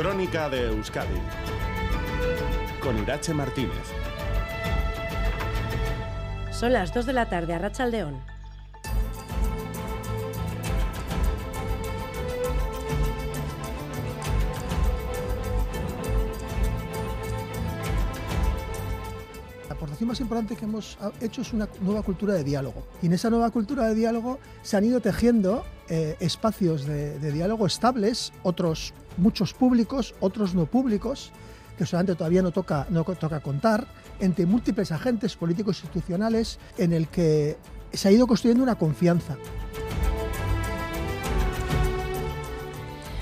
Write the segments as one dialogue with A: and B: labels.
A: Crónica de Euskadi con Irache Martínez.
B: Son las 2 de la tarde a Rachaldeón.
C: La aportación más importante que hemos hecho es una nueva cultura de diálogo. Y en esa nueva cultura de diálogo se han ido tejiendo eh, espacios de, diálogo estables, otros muchos públicos, otros no públicos, que solamente todavía no toca, no toca contar, entre múltiples agentes políticos institucionales en el que se ha ido construyendo una confianza.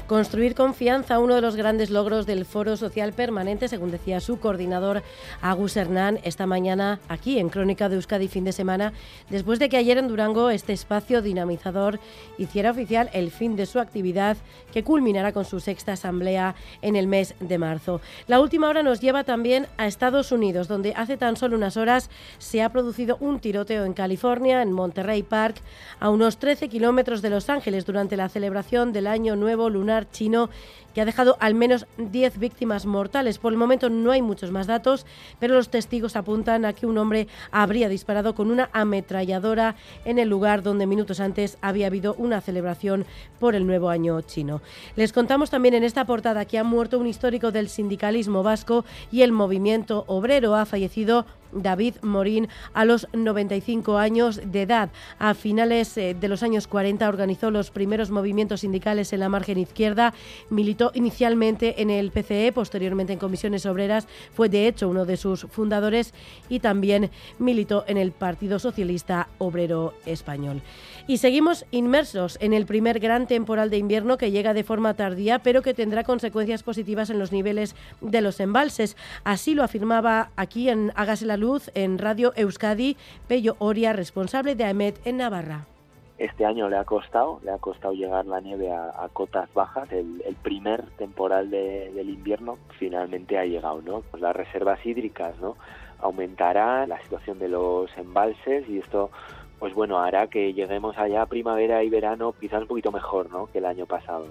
B: Construir confianza, uno de los grandes logros del Foro Social Permanente, según decía su coordinador Agus Hernán esta mañana aquí en Crónica de Euskadi fin de semana, después de que ayer en Durango este espacio dinamizador hiciera oficial el fin de su actividad que culminará con su sexta asamblea en el mes de marzo. La última hora nos lleva también a Estados Unidos, donde hace tan solo unas horas se ha producido un tiroteo en California, en Monterrey Park, a unos 13 kilómetros de Los Ángeles, durante la celebración del Año Nuevo Lunar chino que ha dejado al menos 10 víctimas mortales. Por el momento no hay muchos más datos, pero los testigos apuntan a que un hombre habría disparado con una ametralladora en el lugar donde minutos antes había habido una celebración por el nuevo año chino. Les contamos también en esta portada que ha muerto un histórico del sindicalismo vasco y el movimiento obrero. Ha fallecido David Morín a los 95 años de edad. A finales eh, de los años 40 organizó los primeros movimientos sindicales en la margen izquierda, militó inicialmente en el PCE, posteriormente en comisiones obreras, fue de hecho uno de sus fundadores y también militó en el Partido Socialista Obrero Español. Y seguimos inmersos en el primer gran temporal de invierno que llega de forma tardía, pero que tendrá consecuencias positivas en los niveles de los embalses. Así lo afirmaba aquí en Hágase la Luz, en Radio Euskadi, Pello Oria, responsable de AEMET en Navarra.
D: Este año le ha costado, le ha costado llegar la nieve a, cotas bajas. El, primer temporal de, del invierno finalmente ha llegado, ¿no? Pues las reservas hídricas, ¿no? Aumentará la situación de los embalses y esto pues bueno, hará que lleguemos allá primavera y verano quizás un poquito mejor ¿no? que el año pasado.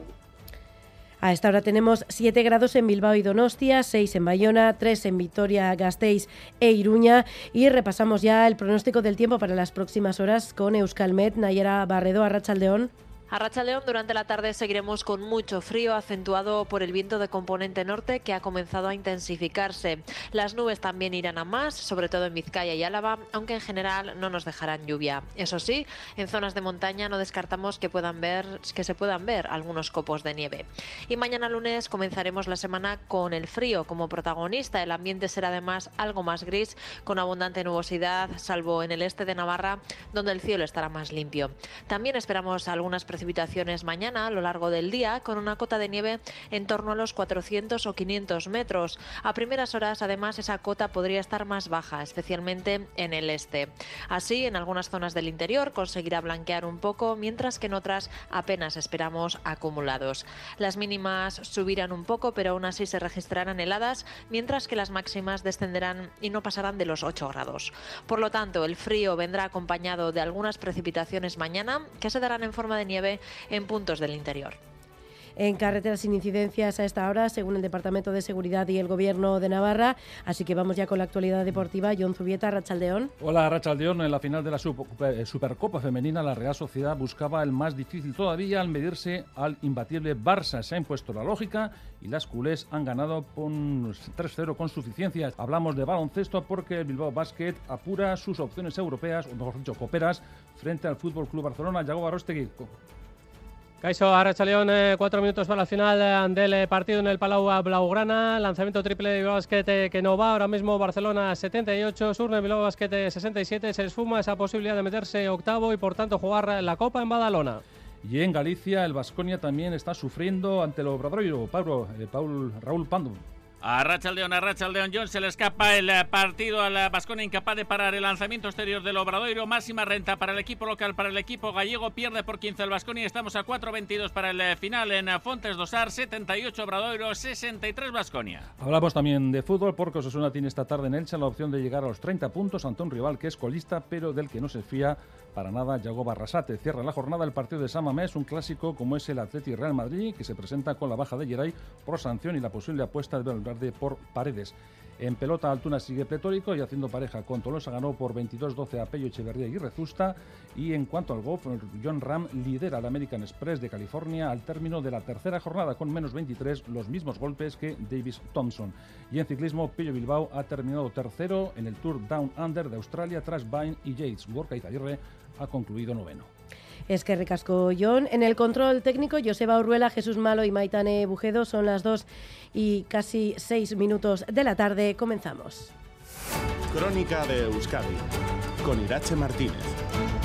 B: A esta hora tenemos 7 grados en Bilbao y Donostia, 6 en Bayona, 3 en Vitoria, Gasteiz e Iruña y repasamos ya el pronóstico del tiempo para las próximas horas con Euskalmet, Nayera Barredo, Arrachaldeón.
E: A Rachaleón durante la tarde seguiremos con mucho frío acentuado por el viento de componente norte que ha comenzado a intensificarse. Las nubes también irán a más, sobre todo en Vizcaya y Álava, aunque en general no nos dejarán lluvia. Eso sí, en zonas de montaña no descartamos que puedan ver que se puedan ver algunos copos de nieve. Y mañana lunes comenzaremos la semana con el frío como protagonista. El ambiente será además algo más gris con abundante nubosidad, salvo en el este de Navarra, donde el cielo estará más limpio. También esperamos algunas mañana a lo largo del día con una cota de nieve en torno a los 400 o 500 metros. A primeras horas, además, esa cota podría estar más baja, especialmente en el este. Así, en algunas zonas del interior conseguirá blanquear un poco, mientras que en otras apenas esperamos acumulados. Las mínimas subirán un poco, pero aún así se registrarán heladas, mientras que las máximas descenderán y no pasarán de los 8 grados. Por lo tanto, el frío vendrá acompañado de algunas precipitaciones mañana que se darán en forma de nieve en puntos del interior.
B: En carreteras sin incidencias a esta hora, según el Departamento de Seguridad y el Gobierno de Navarra. Así que vamos ya con la actualidad deportiva. John Zubieta, Rachaldeón.
F: Hola, Rachaldeón. En la final de la Supercopa Femenina, la Real Sociedad buscaba el más difícil todavía al medirse al imbatible Barça. Se ha impuesto la lógica y las culés han ganado con 3-0 con suficiencia. Hablamos de baloncesto porque el Bilbao Basket apura sus opciones europeas, o mejor dicho, coperas, frente al Fútbol Club Barcelona. Yago Barostegui.
G: Caixo Arrachaleón, eh, cuatro minutos para la final eh, del eh, partido en el Palau Blaugrana. Lanzamiento triple de Bilbao Basket que no va. Ahora mismo Barcelona 78, Surne Bilbao Basket 67. Se esfuma esa posibilidad de meterse octavo y por tanto jugar la Copa en Badalona.
F: Y en Galicia, el Vasconia también está sufriendo ante el Obradoiro. Pablo, Paul, Raúl Pando.
H: A Rachaldeón, a Rachaldeón John se le escapa el eh, partido al Vasconia incapaz de parar el lanzamiento exterior del Obradoiro. Máxima renta para el equipo local, para el equipo gallego. Pierde por 15 el Vasconia. Estamos a 4.22 para el eh, final en eh, Fontes Dosar. 78 Obradoiro, 63 Vasconia.
F: Hablamos también de fútbol porque Osasuna tiene esta tarde en Elche la opción de llegar a los 30 puntos ante un rival que es colista pero del que no se fía para nada Yago Barrasate. Cierra la jornada el partido de San Mamés, un clásico como es el Atleti Real Madrid, que se presenta con la baja de Geray por sanción y la posible apuesta de Valverde por Paredes. En pelota, Altuna sigue pletórico y haciendo pareja con Tolosa ganó por 22-12 a Pello Echeverría y Rezusta. Y en cuanto al golf, John Ram lidera el American Express de California al término de la tercera jornada con menos 23, los mismos golpes que Davis Thompson. Y en ciclismo, Pello Bilbao ha terminado tercero en el Tour Down Under de Australia tras Vine y Yates. Gorka Izaguirre ha concluido noveno.
B: Es que ricasco John. En el control técnico, Joseba Urruela, Jesús Malo y Maitane Bujedo. Son las dos y casi seis minutos de la tarde. Comenzamos.
A: Crónica de Euskadi con Irache Martínez.